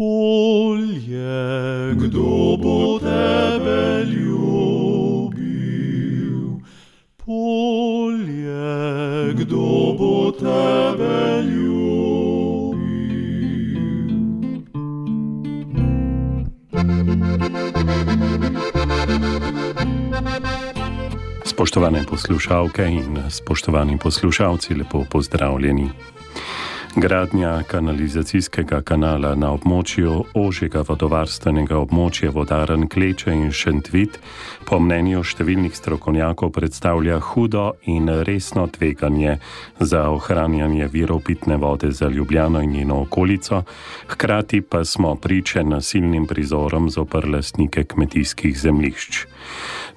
polje, kdo bo tebe ljubil? Polje, kdo bo tebe ljubil? Spoštovane poslušalke in spoštovani poslušalci, lepo pozdravljeni. Gradnja kanalizacijskega kanala na območju ožjega vodovarstvenega območja Vodaren Kleče in Šentvit po mnenju številnih strokovnjakov predstavlja hudo in resno tveganje za ohranjanje virov pitne vode za Ljubljano in njeno okolico, hkrati pa smo priče nasilnim prizorom zopr lastnike kmetijskih zemlišč.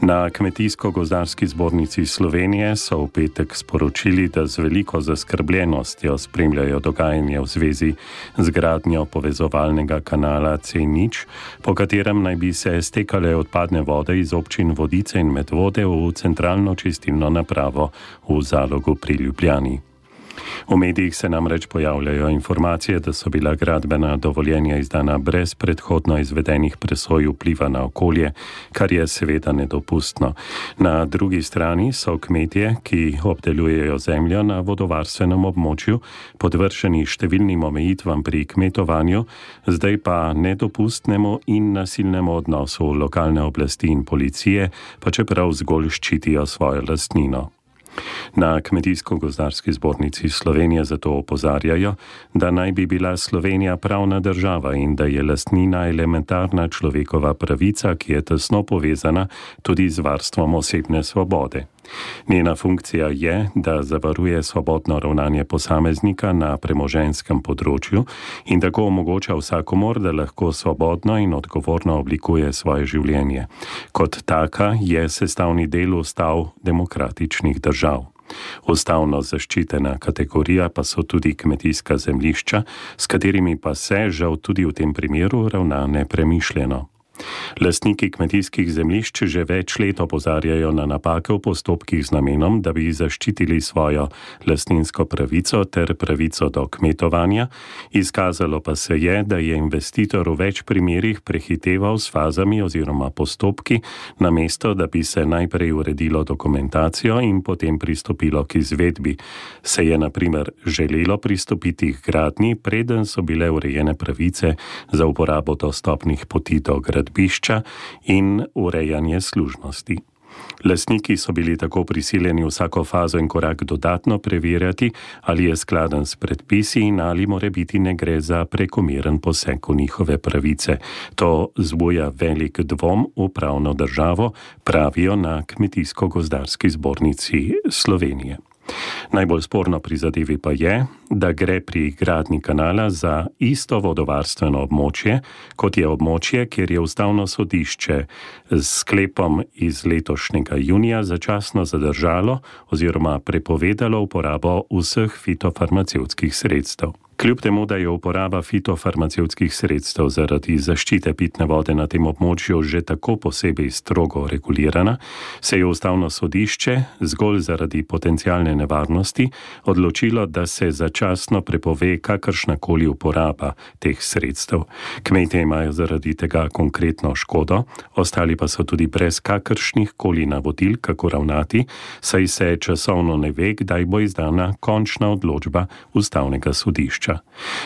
Na Kmetijsko-gozdarski zbornici Slovenije so v petek sporočili, da z veliko zaskrbljenostjo spremljajo dogajanje v zvezi z gradnjo povezovalnega kanala C0, po katerem naj bi se stekale odpadne vode iz občin Vodice in Medvode v centralno čistilno napravo v zalogu pri Ljubljani. V medijih se namreč pojavljajo informacije, da so bila gradbena dovoljenja izdana brez predhodno izvedenih presoj vpliva na okolje, kar je seveda nedopustno. Na drugi strani so kmetje, ki obdelujejo zemljo na vodovarstvenem območju, podvršeni številnim omejitvam pri kmetovanju, zdaj pa nedopustnemu in nasilnemu odnosu lokalne oblasti in policije, pa čeprav zgolj ščitijo svojo lastnino. Na Kmetijsko-gozdarski zbornici Slovenije zato opozarjajo, da naj bi bila Slovenija pravna država in da je lastnina elementarna človekova pravica, ki je tesno povezana tudi z varstvom osebne svobode. Njena funkcija je, da zavaruje svobodno ravnanje posameznika na premoženskem področju in tako omogoča vsakomor, da lahko svobodno in odgovorno oblikuje svoje življenje. Kot taka je sestavni del ustav demokratičnih držav. Ustavno zaščitena kategorija pa so tudi kmetijska zemlišča, s katerimi pa se žal tudi v tem primeru ravna nepremišljeno. Lastniki kmetijskih zemljišč že več let opozarjajo na napake v postopkih z namenom, da bi zaščitili svojo lastninsko pravico ter pravico do kmetovanja. Izkazalo pa se je, da je investitor v več primerjih prehiteval s fazami oziroma postopki, namesto da bi se najprej uredilo dokumentacijo in potem pristopilo k izvedbi. Se je naprimer želelo pristopiti k gradni, preden so bile urejene pravice za uporabo dostopnih poti do gradbišča gradbišča in urejanje služnosti. Lastniki so bili tako prisiljeni vsako fazo in korak dodatno preverjati, ali je skladen s predpisi in ali more biti ne gre za prekomeren poseg v njihove pravice. To zbuja velik dvom v pravno državo, pravijo na Kmetijsko-gozdarski zbornici Slovenije. Najbolj sporno pri zadevi pa je, da gre pri gradni kanala za isto vodovarstveno območje, kot je območje, kjer je ustavno sodišče s sklepom iz letošnjega junija začasno zadržalo oziroma prepovedalo uporabo vseh fitofarmacevskih sredstev. Kljub temu, da je uporaba fitofarmacevskih sredstev zaradi zaščite pitne vode na tem območju že tako posebej strogo regulirana, se je ustavno sodišče zgolj zaradi potencijalne nevarnosti odločilo, da se začasno prepove kakršnakoli uporaba teh sredstev. Kmetje imajo zaradi tega konkretno škodo, ostali pa so tudi brez kakršnih koli navodil, kako ravnati, saj se časovno ne ve, kdaj bo izdana končna odločba ustavnega sodišča cestišča.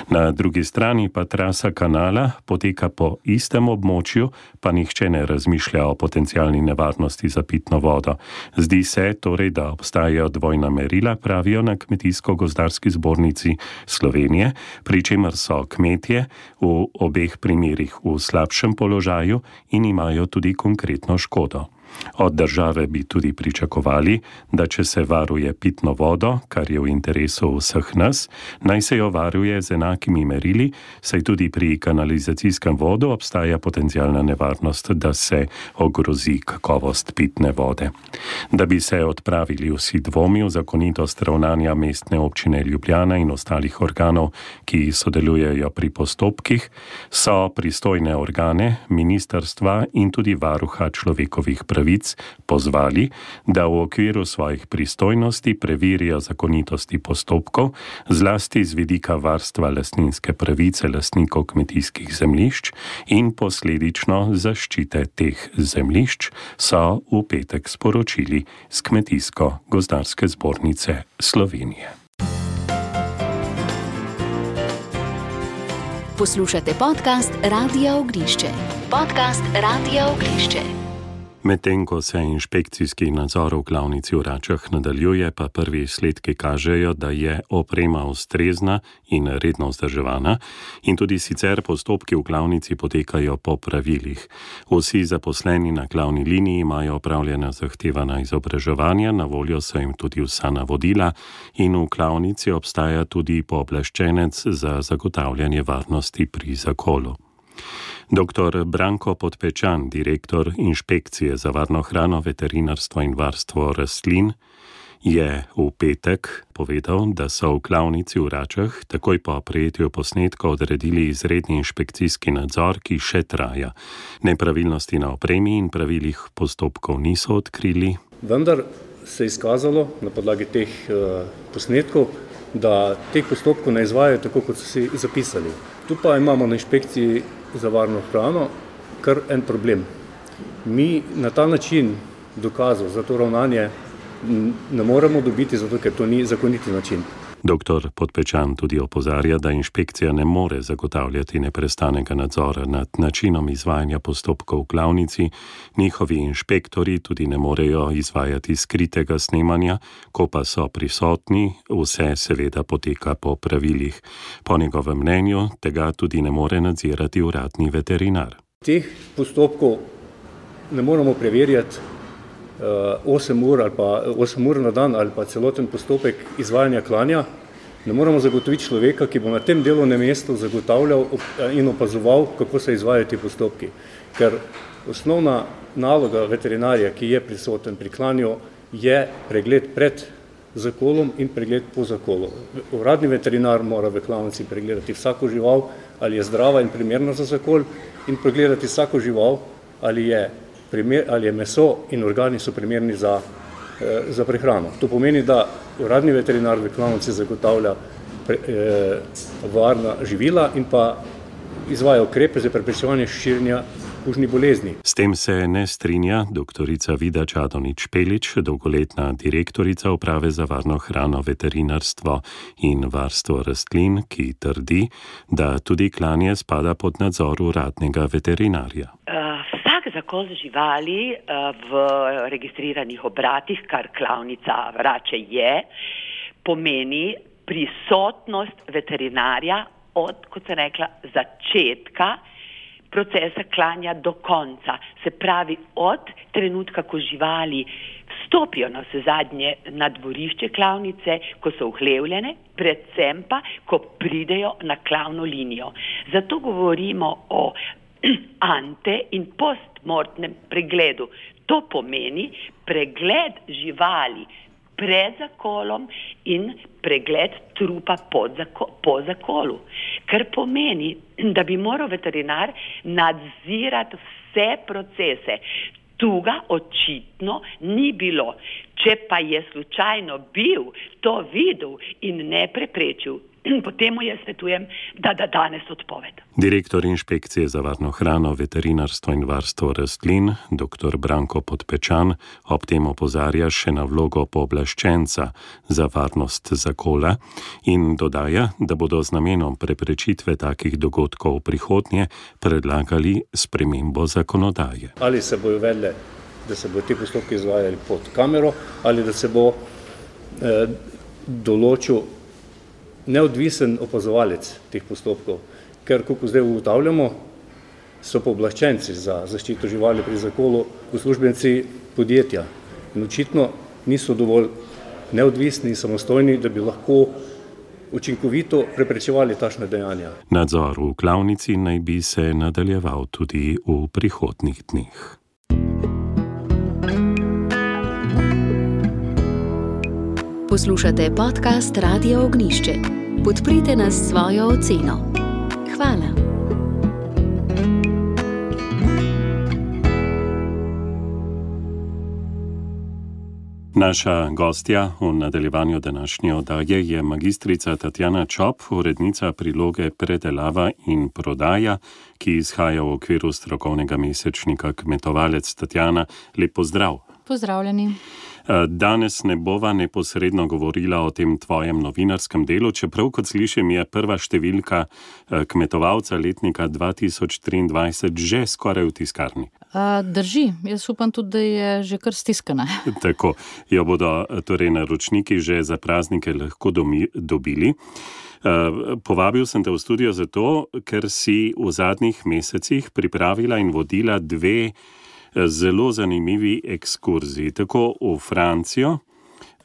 Na drugi strani pa trasa kanala poteka po istem območju, pa nihče ne razmišlja o potencijalni nevarnosti za pitno vodo. Zdi se torej, da obstajajo dvojna merila, pravijo na Kmetijsko-gozdarski zbornici Slovenije, pri čemer so kmetje v obeh primerjih v slabšem položaju in imajo tudi konkretno škodo. Od države bi tudi pričakovali, da če se varuje pitno vodo, kar je v interesu vseh nas, naj se jo varuje z enakimi merili, saj tudi pri kanalizacijskem vodu obstaja potencijalna nevarnost, da se ogrozi kakovost pitne vode. Da bi se odpravili vsi dvomi v zakonitost ravnanja mestne občine Ljubljana in ostalih organov, ki sodelujejo pri postopkih, so pristojne organe, ministerstva in tudi varuha človekovih pravic pravic pozvali, da v okviru svojih pristojnosti preverijo zakonitosti postopkov, zlasti z vidika varstva lastninske pravice lastnikov kmetijskih zemljišč in posledično zaščite teh zemljišč, so v petek sporočili z Kmetijsko-gozdarske zbornice Slovenije. Poslušate podcast Radio Ognišče. Podcast Radio Ognišče. Medtem ko se inšpekcijski nadzor v glavnici v Račah nadaljuje, pa prvi izsledki kažejo, da je oprema ustrezna in redno vzdrževana, in tudi sicer postopki v glavnici potekajo po pravilih. Vsi zaposleni na glavni liniji imajo opravljena zahtevana izobraževanja, na voljo so jim tudi vsa navodila, in v glavnici obstaja tudi pooblaščenec za zagotavljanje varnosti pri zakolu. Dr. Branko Podpečan, direktor Inšpekcije za varno hrano, veterinarstvo in varstvo rastlin, je v petek povedal, da so v klavnici v Račah takoj po prejetju posnetka odredili izredni inšpekcijski nadzor, ki še traja. Nepravilnosti na opremi in pravilih postopkov niso odkrili. Vendar se je izkazalo na podlagi teh uh, posnetkov, da teh postopkov ne izvajajo tako, kot so si zapisali. Tu pa imamo na inšpekciji za varno hrano kar en problem. Mi na ta način dokazov za to ravnanje ne moremo dobiti, zato ker to ni zakoniti način. Dr. Podpečan tudi opozarja, da inšpekcija ne more zagotavljati neprestanega nadzora nad načinom izvajanja postopkov v glavnici, njihovi inšpektori tudi ne morejo izvajati skritega snemanja, ko pa so prisotni, vse seveda poteka po pravilih. Po njegovem mnenju tega tudi ne more nadzirati uradni veterinar. Teh postopkov ne moremo preverjati. 8 ur ali pa 8 ur na dan ali pa celoten postopek izvajanja klanja, ne moramo zagotoviti človeka, ki bo na tem delovnem mestu zagotavljal in opazoval, kako se izvajajo ti postopki. Ker osnovna naloga veterinarja, ki je prisoten pri klanju, je pregled pred zakolom in pregled po zakolu. Uradni veterinar mora v klavnici pregledati vsako žival, ali je zdrava in primerna za zakol in pregledati vsako žival, ali je primer, ali je meso in organi so primerni za, eh, za prehrano. To pomeni, da uradni veterinar v klavnici zagotavlja pre, eh, varna živila in pa izvaja ukrepe za preprečevanje širjenja kužni bolezni. S tem se ne strinja doktorica Vida Čadonič Pelič, dolgoletna direktorica uprave za varno hrano, veterinarstvo in varstvo rastlin, ki trdi, da tudi klanje spada pod nadzor uradnega veterinarja. Uh zakol živali eh, v registriranih obratih, kar klavnica vrače je, pomeni prisotnost veterinarja od, kot se rekla, začetka procesa klanja do konca. Se pravi, od trenutka, ko živali vstopijo na vse zadnje na dvorišče klavnice, ko so uhlevljene, predvsem pa, ko pridejo na klavno linijo. Zato govorimo o ante in postmortnem pregledu. To pomeni pregled živali pred zakolom in pregled trupa zako, po zakolu. Kar pomeni, da bi moral veterinar nadzirati vse procese. Tu ga očitno ni bilo. Če pa je slučajno bil to videl in ne preprečil, potem mu jaz svetujem, da da danes odpoved. Direktor inšpekcije za varno hrano, veterinarstvo in varstvo rastlin, dr. Branko Podpečan, ob tem opozarja še na vlogo pooblaščenca za varnost zakola in dodaja, da bodo z namenom preprečitve takih dogodkov v prihodnje predlagali spremembo zakonodaje. Ali se bojo vedle, da se bodo ti postopki izvajali pod kamero, ali da se bo eh, določil neodvisen opazovalec teh postopkov, ker, kako zdaj ugotavljamo, so pooblaščenci za zaščito živali pri zakolu uslužbenci podjetja in očitno niso dovolj neodvisni in samostojni, da bi lahko učinkovito preprečevali tašne dejanja. Nadzor v klavnici naj bi se nadaljeval tudi v prihodnih dneh. Poslušate podcast Radio Ognišče podprite nas s svojo oceno. Hvala. Naša gostja v nadaljevanju današnje oddaje je magistrica Tatjana Čop, urednica priloge Predelava in prodaja, ki izhaja v okviru strokovnega mesečnika Kmetovalec Tatjana. Lep pozdrav. Pozdravljeni. Danes ne bova neposredno govorila o tem tvojem novinarskem delu, čeprav, kot slišim, je prva številka eh, kmetovalca letnika 2023 že skoraj v tiskarni. Drži, jaz upam tudi, da je že kar stiskana. Tako jo bodo torej naročniki že za praznike lahko domi, dobili. Povabil sem te v studio zato, ker si v zadnjih mesecih pripravila in vodila dve zelo zanimivi ekskurziji, tako v Francijo,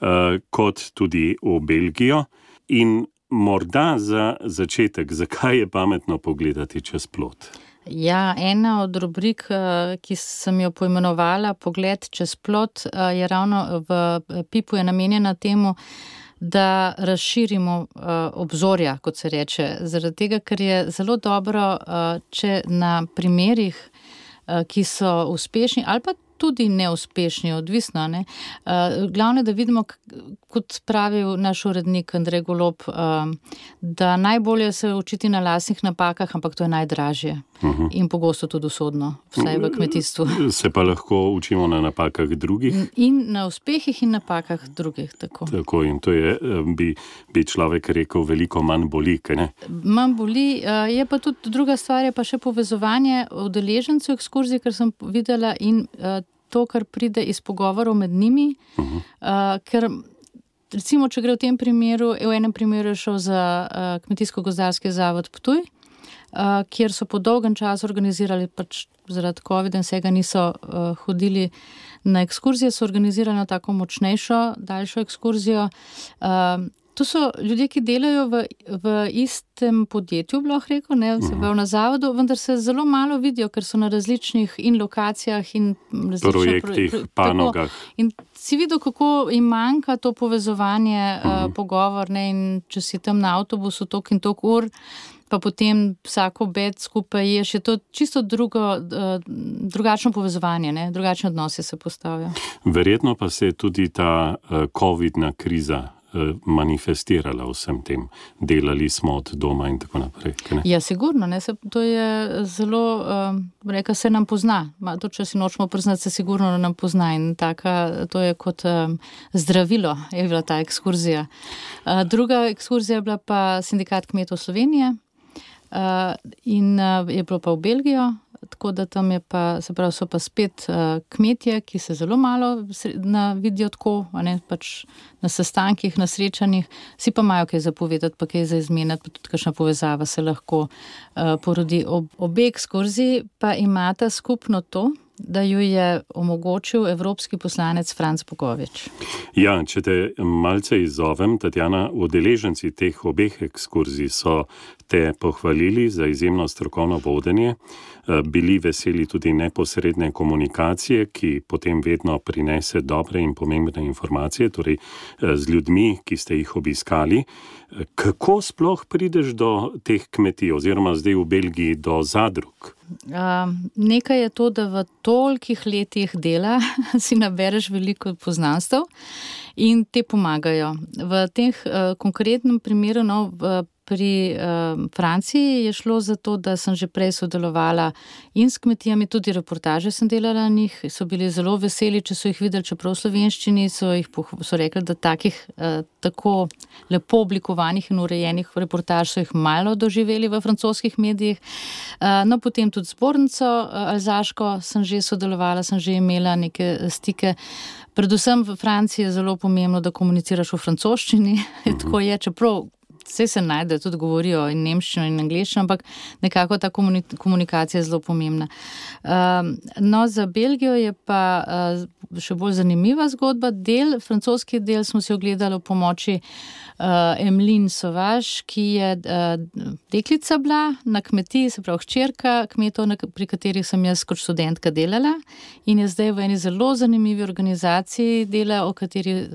eh, kot tudi v Belgijo. In morda za začetek, zakaj je pametno pogledati čez plot? Ja, ena od rubrik, eh, ki sem jo poimenovala Pogled čez plot, eh, je ravno v Pipu je namenjena temu, da razširimo obzorja, kot se reče. Zaradi tega, ker je zelo dobro, če na primerih ki so uspešni ali pa tudi neuspešni, odvisno. Ne? Uh, glavno, da vidimo, kot pravi naš urednik Andrej Golob, uh, da najbolje se učiti na lasnih napakah, ampak to je najdražje uh mhm. -huh. in pogosto tudi usodno, vsaj v kmetijstvu. Se pa lahko učimo na napakah drugih. In na uspehih in napakah drugih. Tako, tako in to je, bi, bi človek rekel, veliko manj boli. Manj boli, je pa tudi druga stvar, je pa še povezovanje udeležencev ekskurzij, kar sem videla in to, kar pride iz pogovorov med njimi. Uh -huh. uh, ker, recimo, če gre v tem primeru, v enem primeru je šel za uh, Kmetijsko-gozdarski zavod Ptuj, uh, kjer so po dolgem času organizirali, pač zaradi COVID-a in vsega niso uh, hodili. Na ekskurzije so organizirali tako močnejšo, daljšo ekskurzijo. Uh, To so ljudje, ki delajo v, v istem podjetju, lahko rekel, ne vse uh -huh. na zavodu, vendar se zelo malo vidijo, ker so na različnih in lokacijah in projektih, pro, panogah. In si videl, kako jim manjka to povezovanje, uh -huh. uh, pogovor. Ne, če si tam na avtobusu, tok in tok ur. Pa potem vsako bed skupaj je to čisto drugo, drugačno povezovanje, ne? drugačne odnose se postavijo. Verjetno pa se je tudi ta COVID-na kriza Eh, manifestirala vsem tem, delali smo od doma in tako naprej. Ja, sigurno, ne, se, to je zelo, uh, reka se nam pozna. Ma, to, če si nočemo priznati, se sigurno nam pozna in taka, to je kot um, zdravilo, je bila ta ekskurzija. Uh, druga ekskurzija je bila pa sindikat kmetov Slovenije uh, in uh, je bilo pa v Belgijo, tako da tam pa, se pravi, so pa spet uh, kmetje, ki se zelo malo vidijo tako, ne, pač na sestankih, na srečanjih, si pa imajo kaj zapovedati, pa kaj za izmenjati, pa tudi kakšna povezava se lahko uh, porodi. Ob, obe ekskurziji pa imata skupno to, da ju je omogočil evropski poslanec Franz Bogovič. Ja, če te malce izzovem, Tatjana, udeleženci teh obeh ekskurzij so te pohvalili za izjemno strokovno vodenje, eh, bili veseli tudi neposredne komunikacije, ki potem vedno prinese dobre in pomembne informacije, torej eh, z ljudmi, ki ste jih obiskali. Eh, kako sploh prideš do teh kmetij, oziroma zdaj v Belgiji do zadrug? Uh, nekaj je to, da v tolikih letih dela si nabereš veliko poznanstv in ti pomagajo. V tem uh, konkretnem primeru, no, v pri uh, Franciji je šlo za to, da sem že prej sodelovala in s kmetijami, tudi reportaže sem delala njih. So bili zelo veseli, če so jih videli, čeprav v slovenščini so jih so rekli, da takih uh, tako lepo oblikovanih in urejenih reportaž so jih malo doživeli v francoskih medijih. Uh, no, potem tudi zbornico uh, Alzaško sem že sodelovala, sem že imela neke stike. Predvsem v Franciji je zelo pomembno, da komuniciraš v francoščini. Tako je, čeprav vse se najde, tudi govorijo in nemščino in angliščino, ampak nekako ta komunikacija je zelo pomembna. Um, no, za Belgijo je pa uh, še bolj zanimiva zgodba. Del, francoski del smo si ogledali v pomoči uh, Emlin Sovaž, ki je uh, deklica bila na kmetiji, se pravi hčerka kmetov, pri katerih sem jaz kot študentka delala in je zdaj v eni zelo zanimivi organizaciji dela, o kateri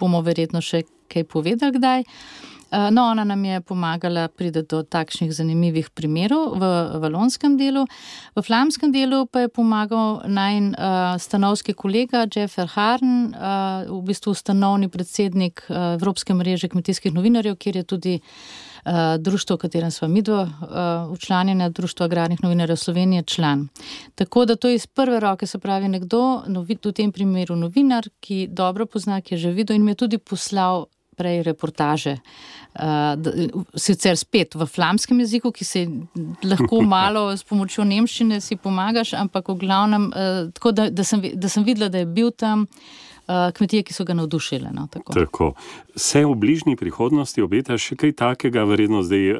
bomo verjetno še kaj povedali kdaj. No, ona nam je pomagala priti do takšnih zanimivih primerov v valonskem delu. V flamskem delu pa je pomagal naj uh, stanovski kolega Jeffer Harn, uh, v bistvu stanovni predsednik uh, Evropske mreže kmetijskih novinarjev, kjer je tudi uh, društvo, v katerem smo mi dva uh, učlanjena, Društvo agrarnih novinarjev Slovenije, član. Tako da to je iz prve roke, se pravi nekdo, novi, v tem primeru novinar, ki dobro pozna, ki je že videl in mi je tudi poslal prej reportaže. Uh, sicer spet v flamskem jeziku, ki se lahko malo s pomočjo nemščine si pomagaš, ampak v glavnem, uh, tako da, da, sem, da sem videla, da je bil tam. Uh, kmetije, ki so ga navdušile. No, tako. Tako. Se v bližnji prihodnosti obeta še kaj takega, verjetno zdaj uh,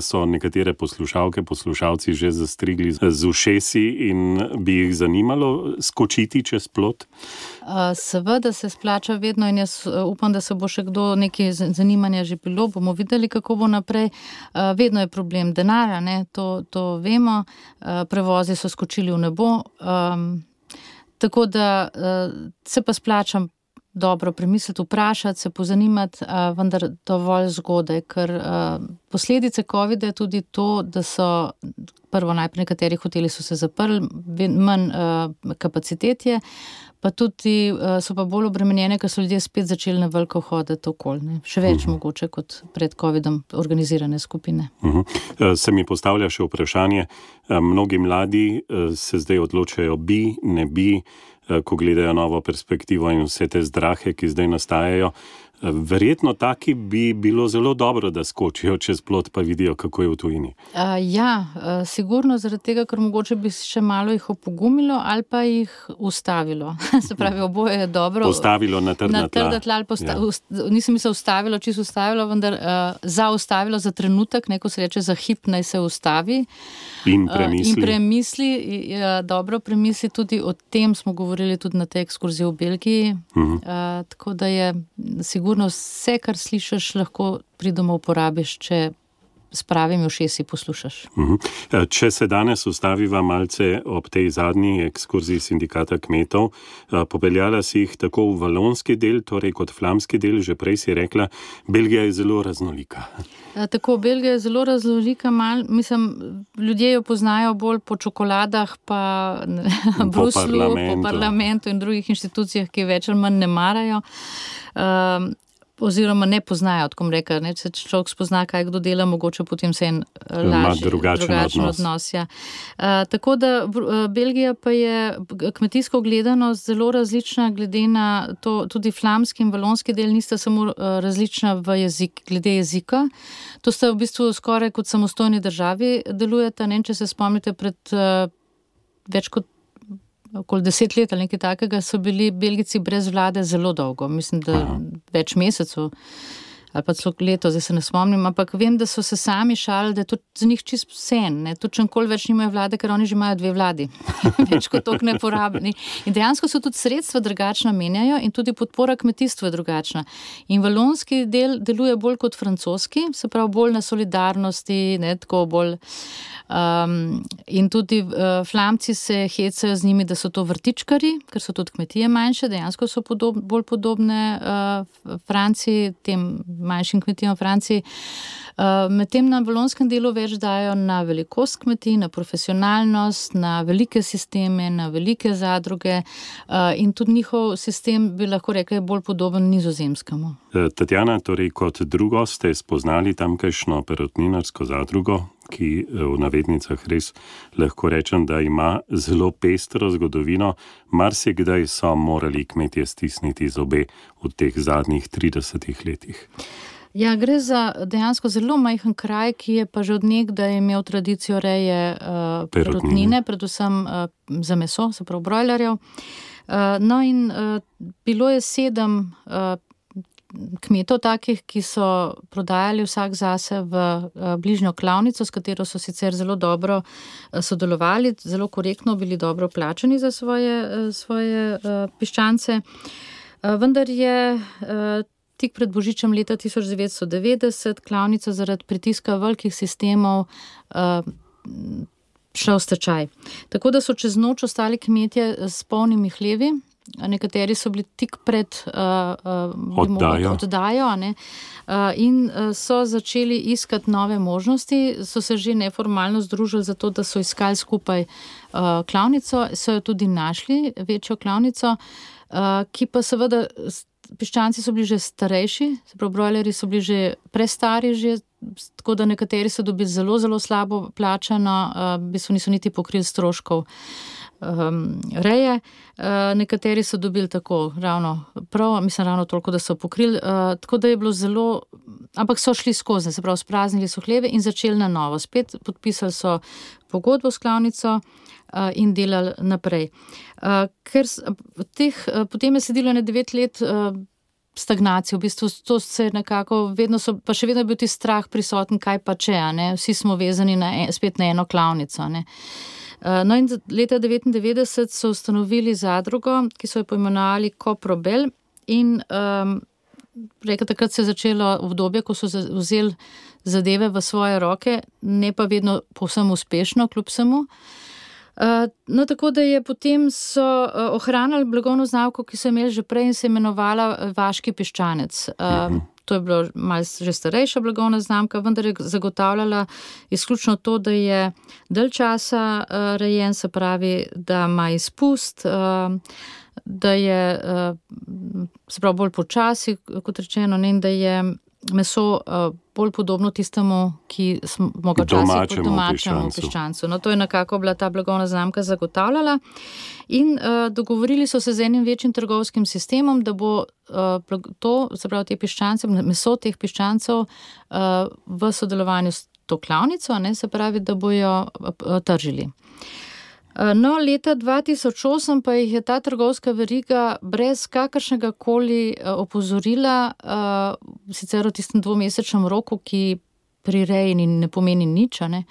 so nekatere poslušalke, poslušalci že zastrigli z ušesi in bi jih zanimalo skočiti čez plot? Uh, Seveda se splača vedno in jaz upam, da se bo še kdo nekaj zanimanja že bilo, bomo videli, kako bo naprej. Vedno je problem denarja, to, to vemo, prevozi so skočili v nebo. Tako da se pa splačam dobro premisliti, vprašati, se pozanimati, vendar dovolj zgodaj, ker posledice COVID-a je tudi to, da so prvo najprej nekateri hoteli so se zaprli, manj kapacitet je pa tudi uh, so pa bolj obremenjene, ker so ljudje spet začeli na veliko hoditi okoli. Še več uh mhm. -huh. mogoče kot pred COVID-om organizirane skupine. Uh -huh. Se mi postavlja še vprašanje, eh, mnogi mladi eh, se zdaj odločajo bi, ne bi, ko gledajo novo perspektivo in vse te zdrahe, ki zdaj nastajajo. Verjetno taki bi bilo zelo dobro, da skočijo čez plot, pa vidijo, kako je v tujini. Uh, ja, uh, sigurno zaradi tega, ker mogoče bi še malo jih opogumilo ali pa jih ustavilo. Se pravi, oboje je dobro. Postavilo na trdna tla. Na tla posta ja. Nisem mislil ustavilo, čisto ustavilo, vendar uh, zaustavilo za trenutek, neko se reče za hip, naj se ustavi. In premisli. Uh, in premisli, uh, dobro premisli tudi o tem, smo govorili tudi na tej ekskurziji v Belgiji. Uh -huh. uh, tako da je sigurno sigurno vse, kar slišiš, lahko pridemo uporabiš, če s pravimi ušesi poslušaš. Mhm. E, če se danes ustaviva malce ob tej zadnji ekskurziji sindikata kmetov, e, popeljala si jih tako v valonski del, torej kot flamski del, že prej si rekla, Belgija je zelo raznolika. E, tako, Belgija je zelo raznolika, mal, mislim, ljudje jo poznajo bolj po čokoladah, pa Bruslu, po parlamentu. po parlamentu in drugih inštitucijah, ki več ali manj ne marajo. Um, oziroma ne poznajo, tako reka. Ne, če človek spozna, kaj kdo dela, mogoče potem se en eh, lažji, drugačen, drugačen odnos. odnos ja. uh, tako da uh, Belgija pa je kmetijsko gledano zelo različna, glede na to, tudi flamski in valonski del nista samo uh, različna v jezik, glede jezika. To sta v bistvu skoraj kot samostojni državi delujeta. Ne, če se spomnite, pred uh, več kot okoli deset let ali nekaj takega, so bili Belgici brez vlade zelo dolgo, mislim, da Aha. več mesecev ali pa celo leto, zdaj se ne spomnim, ampak vem, da so se sami šalili, da je to za njih čist vse, tudi če nikoli več nimajo vlade, ker oni že imajo dve vladi, več kot tok neporabni. In dejansko so tudi sredstva drugačna menjajo in tudi podpora kmetijstva je drugačna. In valonski del deluje bolj kot francoski, se pravi bolj na solidarnosti, ne tako bolj. Um, in tudi uh, flamci se hecajo z njimi, da so to vrtičkari, ker so tudi kmetije manjše, dejansko so podob, bolj podobne uh, Franciji, tem manjšim kmetijam v Franciji. Uh, medtem na balonskem delu več dajo na velikost kmetij, na profesionalnost, na velike sisteme, na velike zadruge uh, in tudi njihov sistem bi lahko rekli bolj podoben nizozemskemu. E, Tatjana, torej kot drugo ste spoznali tamkajšno perotninarsko zadrugo, ki e, v navednicah res lahko rečem, da ima zelo pestro zgodovino. Marsikdaj so morali kmetje stisniti zobe v teh zadnjih 30 letih. Ja, gre za dejansko zelo majhen kraj, ki je pa že od nekdaj imel tradicijo reje uh, perutnine, predvsem uh, za meso, se pravi brojlerjev. Uh, no, in uh, bilo je sedem uh, kmetov takih, ki so prodajali vsak zase v uh, bližnjo klavnico, s katero so sicer zelo dobro uh, sodelovali, zelo korektno bili dobro plačani za svoje, uh, svoje piščance. Vendar je tik pred Božičem leta 1990 klavnica zaradi pritiska velikih sistemov šla v stečaj. Tako da so čez noč ostali kmetje s polnimi hlevi. Nekateri so bili tik pred uh, oddajo, oddajo ne, uh, in uh, so začeli iskati nove možnosti, so se že neformalno združili za to, da so iskali skupaj uh, klavnico, so jo tudi našli, večjo klavnico, uh, ki pa seveda. Piščanci so bili že starejši, se pravi, brojleri so bili že prestari, že, tako da nekateri so dobili zelo, zelo slabo plačano, uh, v bistvu niso niti pokrili stroškov uh, um, reje. Uh, nekateri so dobili tako, ravno prav, mislim, ravno toliko, da so pokrili. Uh, tako da je bilo zelo, ampak so šli skozi, se pravi, spraznili so hleve in začeli na novo. Spet podpisali so pogodbo s klavnico uh, in delali naprej. Uh, ker teh, uh, potem je sedelo ne devet let. Uh, Stagnacijo, v bistvu to se je nekako, vedno so, pa še vedno je bil ti strah prisoten, kaj pa če, ne? vsi smo vezani na en, spet na eno klavnico. Uh, Eh, no, in leta 1999 so ustanovili zadrugo, ki so jo poimenovali Koprobel. In um, reka, takrat se je začelo obdobje, ko so vzeli zadeve v svoje roke, ne pa vedno povsem uspešno, kljub vsemu. Uh, no, tako da je potem so uh, ohranili blagovno znamko, ki so imeli že prej in se imenovala Vaški piščanec. Uh, to je bila malce že starejša blagovna znamka, vendar je zagotavljala izključno to, da je del časa uh, rejen, se pravi, da ima izpust, uh, da je uh, bolj počasi, kot rečeno, in da je meso uh, bolj podobno tistemu, ki smo ga včasih domačemu piščancu. No, to je nekako bila ta blagovna znamka zagotavljala. In uh, dogovorili so se z enim večjim trgovskim sistemom, da bo uh, to, se pravi, te piščance, meso teh piščancev uh, v sodelovanju s to klavnico, ne, se pravi, da bojo uh, tržili. No, leta 2008 pa jih je ta trgovska veriga brez kakršnega koli opozorila, sicer v tistem dvomesečnem roku, ki pri reji ne pomeni nič, ne,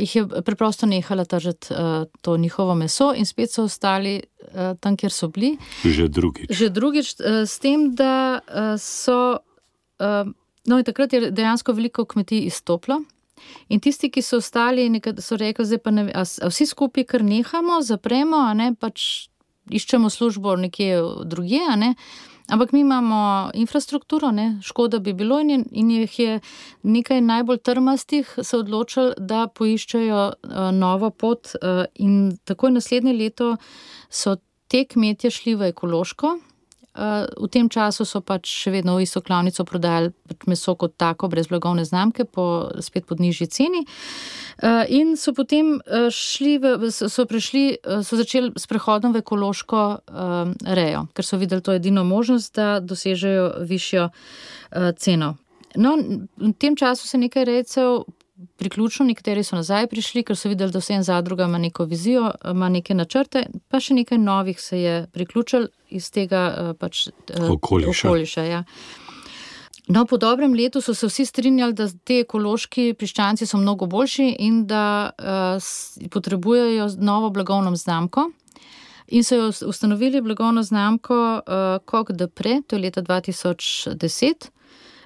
jih je preprosto nehala tržiti to njihovo meso in spet so ostali tam, kjer so bili. Že drugič. Že drugič, s tem, da so. No, in takrat je dejansko veliko kmetij izstopilo. In tisti, ki so ostali, so rekli, da pa ne, a, a vsi skupaj kar nehamo, zapremo, ne pač iščemo službo nekje drugje. Ampak mi imamo infrastrukturo, ne? škoda bi bilo, in, je, in jih je nekaj najbolj trmastih se odločili, da poiščejo uh, novo pot. Uh, in takoj naslednje leto so te kmetje šli v ekološko, v tem času so pač še vedno v isto klavnico prodajali pač meso kot tako, brez blagovne znamke, po, spet pod nižji ceni. In so potem šli, v, so, prišli, so začeli s prehodom v ekološko rejo, ker so videli to edino možnost, da dosežejo višjo ceno. No, v tem času se nekaj rejcev priključno, nekateri so nazaj prišli, ker so videli, da vsem zadruga ima neko vizijo, ima neke načrte, pa še nekaj novih se je priključil iz tega eh, pač, eh, okoliša. okoliša ja. No, po dobrem letu so se vsi strinjali, da te ekološki piščanci so mnogo boljši in da uh, potrebujejo novo blagovno znamko. In so jo ustanovili blagovno znamko uh, Kok de Pre, to je leta 2010.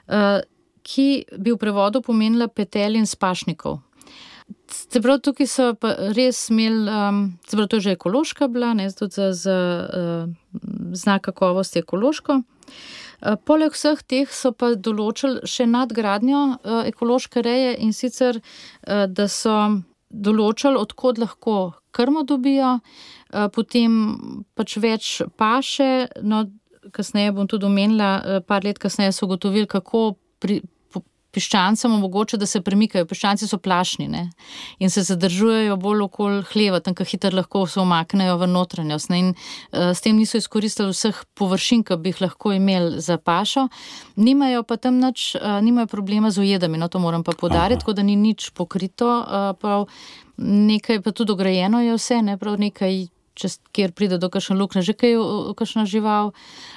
Uh, ki bi v prevodu pomenila petelj in spašnikov. Prav, tukaj so pa res imeli, um, prav, to je že ekološka bila, ne tudi za, za uh, znak kakovosti ekološko. Uh, poleg vseh teh so pa določili še nadgradnjo uh, ekološke reje in sicer, uh, da so določili, odkot lahko krmo dobijo, uh, potem pač več paše. No, kasneje bom tudi omenila, par let kasneje so ugotovili, kako pri, piščancem omogoča, da se premikajo. Piščanci so plašni ne? in se zadržujejo bolj okoli hleva, tam, kjer hitro lahko se omaknejo v notranjost. In uh, s tem niso izkoristili vseh površin, ki bi jih lahko imeli za pašo. Nimajo pa tam nič, uh, nimajo problema z ujedami, no to moram pa podariti, tako da ni nič pokrito. Uh, nekaj pa tudi ograjeno je vse, ne prav nekaj čez, kjer pride do kakšne luknje, že kaj kakšna žival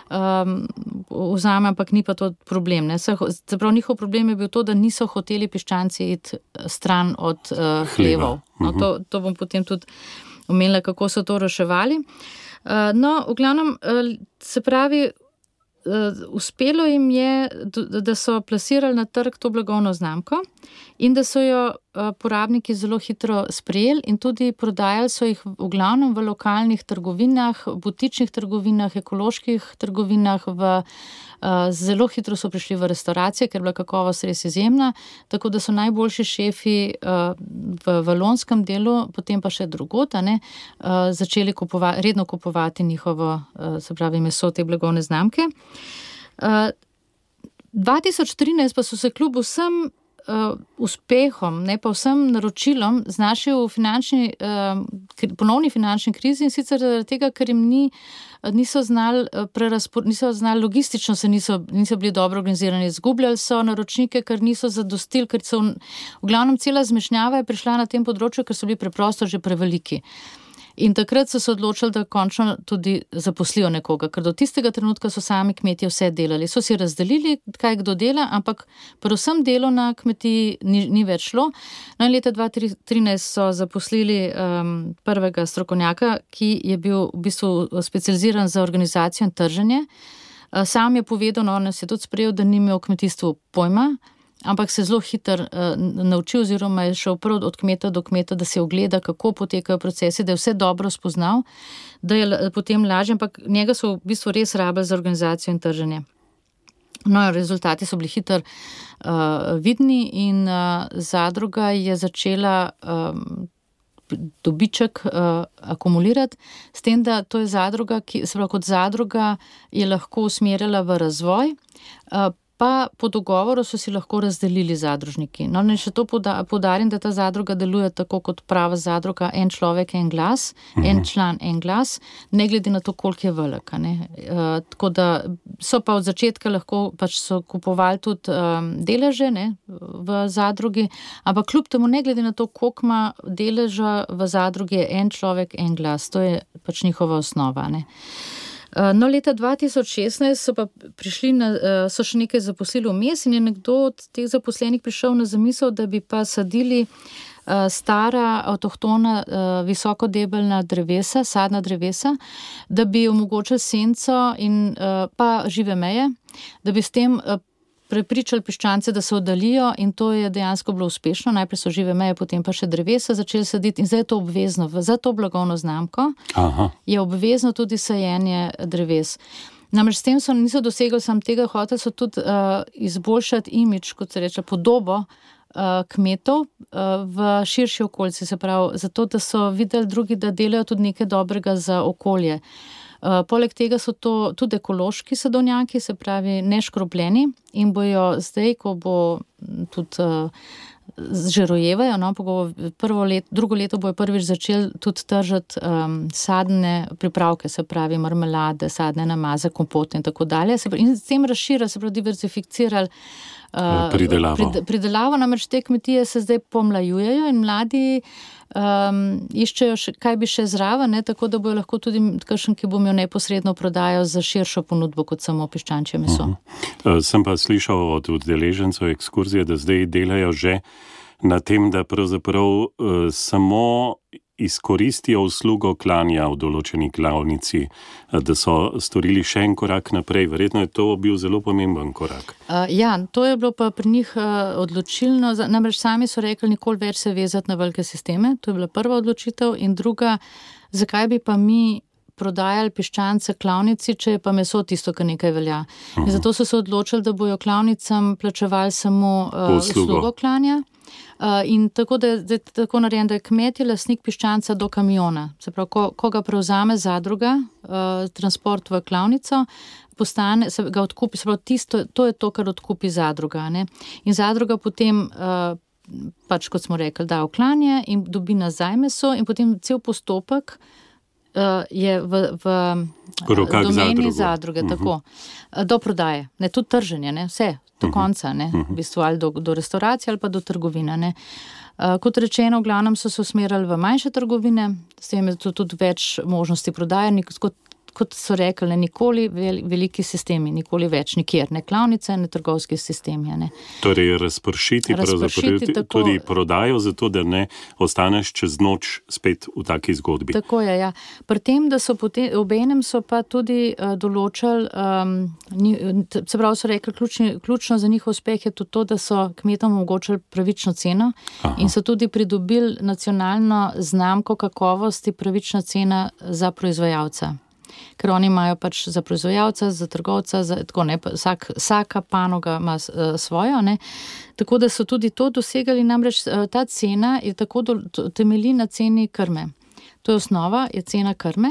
um, vzame, ampak ni pa to problem. Zaprav njihov problem je bil to, da niso hoteli piščanci iti eh, stran od uh, hlevov. No, to, to bom potem tudi omenila, kako so to reševali. Uh, no, v glavnem, uh, se pravi, uspelo jim je, da so plasirali na trg to blagovno znamko in da so jo porabniki zelo hitro sprejeli in tudi prodajali so jih v glavnem v lokalnih trgovinah, butičnih trgovinah, ekoloških trgovinah. V, zelo hitro so prišli v restauracije, ker je bila kakovost res izjemna. Tako da so najboljši šefi v valonskem delu, potem pa še drugota, ne, začeli kupova, redno kupovati njihovo, se pravi, meso te blagovne znamke. 2013 pa so se kljub vsem uh, uspehom, ne pa vsem naročilom, znašel v finančni, uh, ponovni finančni krizi in sicer zaradi tega, ker jim ni. Niso znali, niso znali logistično, se niso, niso bili dobro organizirani, izgubljali so naročnike, ker niso zadostili, ker so v, v glavnem cela zmešnjava je prišla na tem področju, ker so bili preprosto že preveliki. Uh, In takrat so se odločili, da končno tudi zaposlijo nekoga, ker do tistega trenutka so sami kmetje vse delali. So si razdelili, kaj kdo dela, ampak predvsem delo na kmetiji ni, ni več šlo. No, leta 2013 so zaposlili um, prvega strokovnjaka, ki je bil v bistvu specializiran za organizacijo in trženje. Uh, sam je povedal, no, se je tudi sprejel, da ni imel v kmetijstvu pojma ampak se zelo hitro uh, naučil, oziroma je šel prav od kmeta do kmeta, da se ogleda, kako potekajo procesi, da je vse dobro spoznal, da je potem lažje, ampak njega so v bistvu res rabili za organizacijo in trženje. No, rezultati so bili hitro uh, vidni, in uh, zadruga je začela um, dobiček uh, akumulirati, s tem, da to je zadruga, ki se lahko kot zadruga je lahko usmerjala v razvoj. Uh, pa po dogovoru so si lahko razdelili zadružniki. No, naj še to podarim, da ta zadruga deluje tako kot prava zadruga, en človek, en glas, mhm. en član, en glas, ne glede na to, koliko je velika. Uh, tako da so pa od začetka lahko pač kupovali tudi um, deleže ne, v zadrugi, ampak kljub temu, ne glede na to, koliko ima deleža v zadrugi, je en človek, en glas, to je pač njihova osnova. Ne. Eh, no, leta 2016 so pa prišli, na, eh, so še nekaj zaposlili vmes in je nekdo od teh zaposlenih prišel na zamisel, da bi pa sadili eh, stara, avtohtona, visokodebelna drevesa, sadna drevesa, da bi omogočili senco in pa žive meje, da bi s tem prepričali piščance, da se oddalijo, in to je dejansko bilo uspešno. Najprej so žive meje, potem pa še drevesa začeli saditi, in zdaj je to obvezno. Za to blagovno znamko Aha. je obvezno tudi sajenje dreves. Namreč s tem so niso dosegli samo tega, hoteli so tudi uh, izboljšati imič, kot se reče, podobo. Uh, kmetov uh, v širši okolici, se pravi, zato da so videli drugi, da delajo tudi nekaj dobrega za okolje. Uh, poleg tega so to tudi ekološki sadovnjaki, se pravi, neškropljeni in bojo zdaj, ko bo tudi. Uh, Že rojevajo, no, prvo let, drugo leto bojo prvič začeli tudi tržiti um, sadne pripravke, se pravi, marmelade, sadne namaze, kompote in tako dalje. In s tem razširili, se pravi, diversificirali uh, pridelavo. Prid, pridelavo, namreč te kmetije se zdaj pomlajujejo in mladi uh, um, iščejo, še, kaj bi še zraven, ne, tako da bojo lahko tudi kakšen, ki bo imel neposredno prodajo za širšo ponudbo kot samo piščančje meso. Uh -huh. uh, sem pa slišal od udeležencev ekskurzije, da zdaj delajo že na tem, da pravzaprav uh, samo izkoristijo uslugo klanja v določeni klavnici, eh, da so storili še en korak naprej. Verjetno je to bil zelo pomemben korak. Uh, ja, to je bilo pa pri njih uh, odločilno. Namreč sami so rekli, nikoli več se vezati na velike sisteme. To je bila prva odločitev. In druga, zakaj bi pa mi. Prodajali piščance klavnici, če je pa meso tisto, kar nekaj velja. In mhm. zato so se odločili, da bojo klavnicam plačevali samo uh, uslugo klanja. Uh, in tako da je tako narejen, da je kmet je lasnik piščanca do kamiona. Se pravi, ko, ko ga prevzame zadruga, uh, transport v klavnico, postane, se ga odkupi, se pravi, tisto, to je to, kar odkupi zadruga. Ne? In zadruga potem, uh, pač kot smo rekli, da oklanje in dobi nazaj meso, in potem cel postopek. Uh, je v, v domeni zadruge, uh mhm. -huh. tako, do prodaje, ne tudi trženje, ne, vse, do mhm. konca, ne, v mhm. bistvu ali do, do restauracije ali pa do trgovine. Ne. Uh, kot rečeno, v glavnem so se usmerjali v manjše trgovine, s tem je tudi več možnosti prodaje. Kot, kot so rekli, ne, nikoli vel, veliki sistemi, nikoli več, nikjer, ne klavnice, ne trgovski sistemi. Ne. Torej, razpršiti, razpršiti tako, tudi prodajo, zato da ne ostaneš čez noč spet v taki zgodbi. Tako je. Ja. Pri tem, da so potem, obenem so pa tudi uh, določili, um, se pravi, so rekli, ključni, ključno za njihov uspeh je tudi to, da so kmetom omogočili pravično ceno Aha. in so tudi pridobili nacionalno znamko kakovosti pravična cena za proizvajalca. Ker oni imajo pač za proizvajalca, za trgovca, za, tako, ne, vsak, vsaka panoga ima uh, svojo. Ne. Tako da so tudi to dosegali, namreč uh, ta cena je tako do, temelji na ceni krme. To je osnova, je cena krme,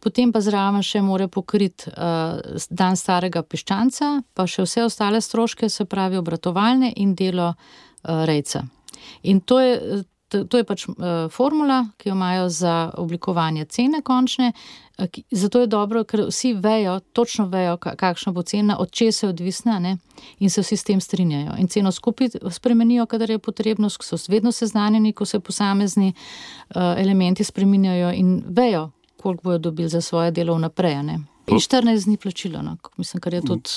potem pa zraven še more pokriti uh, dan starega piščanca, pa še vse ostale stroške, se pravi obratovalne in delo uh, rejca. In to je, to je pač uh, formula, ki jo imajo za oblikovanje cene končne. Zato je dobro, ker vsi vejo, točno vejo, kakšna bo cena, od česa je odvisna, ne? in se vsi s tem strinjajo. In ceno skupaj spremenijo, kadar je potrebno, so vedno seznanjeni, ko se posamezni uh, elementi spremenjajo in vejo, koliko bodo dobili za svoje delo vnaprej. In 14 dni plačilo, no. mislim, kar je tudi.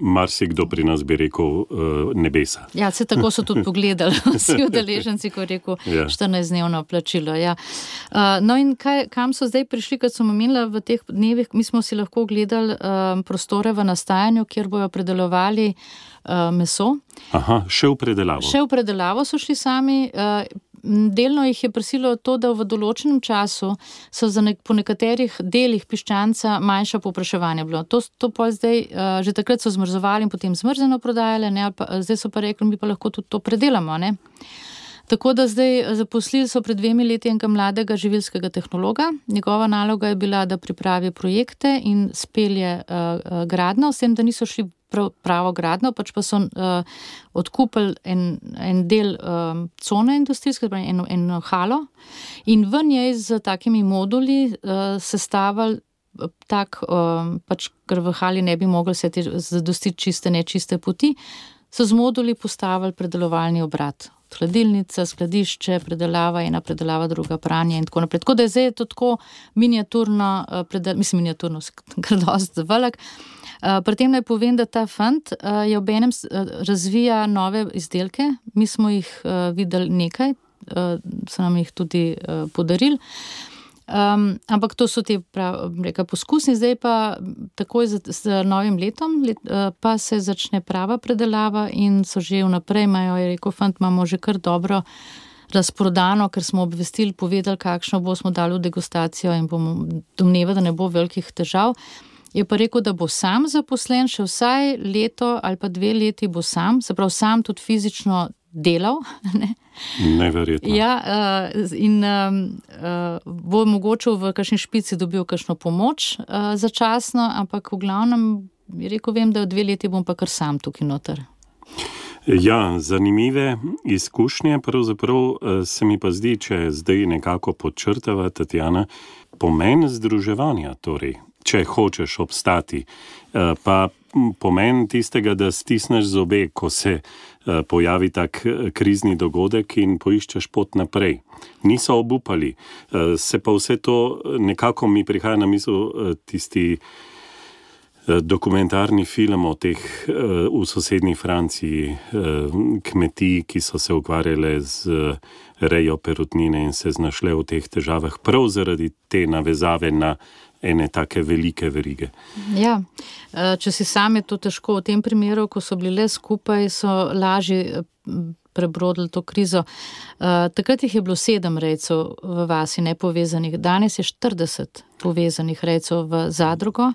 Marsikdo pri nas bi rekel uh, nebesa. Ja, se tako so tudi pogledali, vsi udeleženci, ko rekel ja. 14 dnevno plačilo. Ja. Uh, no, in kaj, kam so zdaj prišli, kot sem omenila v teh dnevih, mi smo si lahko ogledali uh, prostore v nastajanju, kjer bojo predelovali uh, meso. Aha, še v predelavo. Še v predelavo so šli sami. Uh, delno jih je prisilo to, da v določenem času so nek, po nekaterih delih piščanca manjša popraševanja bilo. To, to pa zdaj, uh, že takrat so zmrzovali in potem zmrzeno prodajali, ne, pa, zdaj so pa rekli, mi pa lahko tudi to predelamo. Ne. Tako da zdaj zaposlili so pred dvemi leti enega mladega živilskega tehnologa. Njegova naloga je bila, da pripravi projekte in spelje uh, gradno, s tem, da niso šli prav, pravo gradno, pač pa so uh, odkupili en, en del um, cone industrijske, torej eno, eno halo in v njej z takimi moduli uh, sestavili. Tak, um, pač, ker v hali ne bi mogli se zadostiti čiste, nečiste poti, so z moduli postavili predelovalni obrat. Hladilnica, skladišče, predelava, ena predelava, druga pranje in tako naprej. Tako da je zdaj to tako miniaturno, predel, mislim, miniaturno, kar dosti velik. Eh, pri tem naj povem, da ta fant uh, je ob enem uh, razvija nove izdelke. Mi smo jih uh, videli nekaj, uh, so nam jih tudi uh, podarili. Um, ampak to so ti poskusni, zdaj pa takoj z, z novim letom, let, uh, pa se začne prava predelava in so že vnaprej, imajo, je rekel, fant, imamo že kar dobro razprodano, ker smo obvestili, povedali, kakšno bo smo dali v degustacijo in bomo domnevali, da ne bo velikih težav. Je pa rekel, da bo sam zaposlen, še vsaj leto ali pa dve leti bo sam, se pravi, sam tudi fizično delal. Ne? Neverjetno. Ja, uh, in uh, bo mogoče v kakšni špici dobil kakšno pomoč začasno, ampak v glavnem je rekel, vem, da v dve leti bom pa kar sam tukaj noter. Ja, zanimive izkušnje, pravzaprav se mi pa zdi, če zdaj nekako podčrtava Tatjana, pomen združevanja. Torej, če hočeš obstati. Eh, pa pomen tistega, da stisneš zobe, ko se eh, pojavi tak eh, krizni dogodek in poiščeš pot naprej. Niso obupali, se pa vse to nekako mi prihaja na misel tisti. Dokumentarni film o teh v sosednji Franciji, kmetij, ki so se ukvarjale z rejo perutnine in se znašle v teh težavah, prav zaradi te navezave na ene take velike verige. Ja, eh, če si sami to težko v tem primeru, ko so bili le skupaj, so lažje eh, prebrodili to krizo. Eh, takrat jih je bilo sedem rejcev v vasi nepovezanih, danes je 40 povezanih rejcev v zadrugo.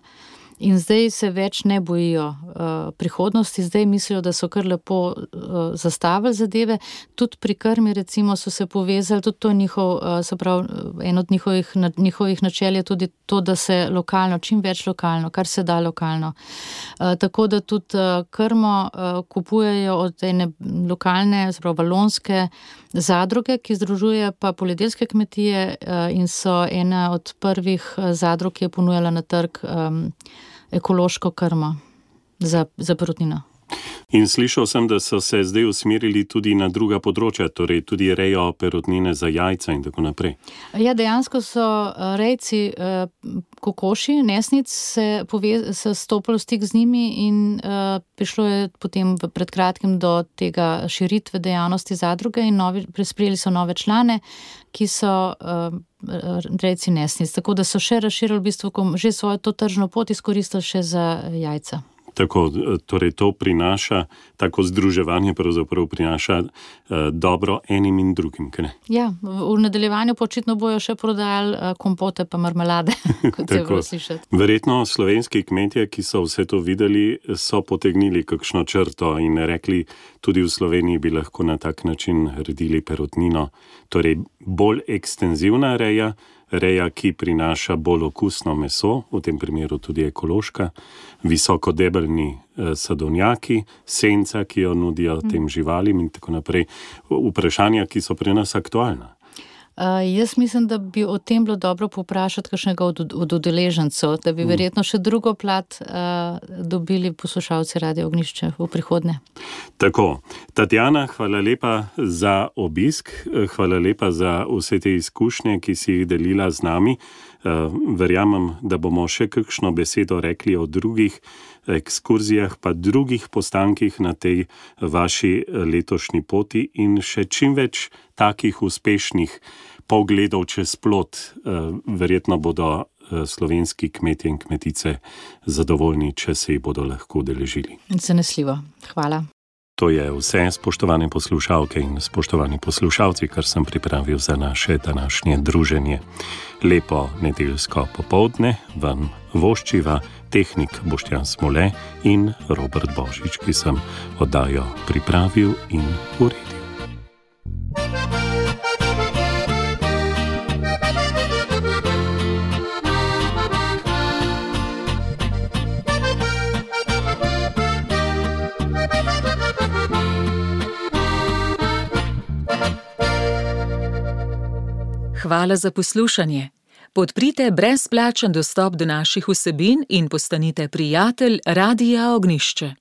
In zdaj se več ne bojijo uh, prihodnosti, zdaj mislijo, da so kar lepo uh, zastavili zadeve. Tudi pri krmi, recimo, so se povezali, tudi to je njihov, uh, pravi, en od njihovih, na, njihovih načel je tudi to, da se lokalno, čim več lokalno, kar se da lokalno. Uh, tako da tudi uh, krmo uh, kupujejo od ene lokalne, zelo balonske zadruge, ki združuje pa poljedelske kmetije uh, in so ena od prvih zadrug, ki je ponujala na trg. Um, ekološko krmo za, za perutnino. In slišal sem, da so se zdaj usmerili tudi na druga področja, torej tudi rejo perutnine za jajca in tako naprej. Ja, dejansko so eh, rejci eh, kokoši, nesnic, se, se stopili v stik z njimi in uh, prišlo je potem pred kratkim do tega širitve dejavnosti zadruge in novi, prisprijeli so nove člane, ki so uh, rejci nesnic. Tako da so še razširili v bistvu že svojo to tržno pot izkoristili še za jajca. Tako, torej to prinaša, tako združevanje pravzaprav prinaša uh, dobro enim in drugim. Ja, v, nadaljevanju počitno bojo še prodajali uh, kompote pa marmelade, kot se bo slišati. Verjetno slovenski kmetje, ki so vse to videli, so potegnili kakšno črto in rekli, tudi v Sloveniji bi lahko na tak način redili perutnino. Torej, bolj ekstenzivna reja reja, ki prinaša bolj okusno meso, v tem primeru tudi ekološka, visokodebelni eh, sadovnjaki, senca, ki jo nudijo tem živalim in tako naprej. Vprašanja, ki so pri nas aktualna. Uh, jaz mislim, da bi o tem bilo dobro poprašati kakšnega od, od udeležencev, da bi mm. verjetno še drugo plat uh, dobili poslušalci Radio Ognišče v prihodnje. Tako, Tatjana, hvala lepa za obisk, hvala lepa za vse te izkušnje, ki si jih delila z nami. Uh, verjamem, da bomo še kakšno besedo rekli o drugih ekskurzijah, pa drugih postankih na tej vaši letošnji poti in še čim več takih uspešnih pogledov čez plot, eh, verjetno bodo eh, slovenski kmetje in kmetice zadovoljni, če se jih bodo lahko udeležili. Zanesljivo. Hvala. To je vse, spoštovane poslušalke in spoštovani poslušalci, kar sem pripravil za naše današnje druženje. Lepo nedeljsko popovdne vam voščiva tehnik Boštjan Smole in Robert Božič, ki sem oddajo pripravil in uredil. Hvala za poslušanje. Podprite brezplačen dostop do naših vsebin in postanite prijatelj Radia Ognišče.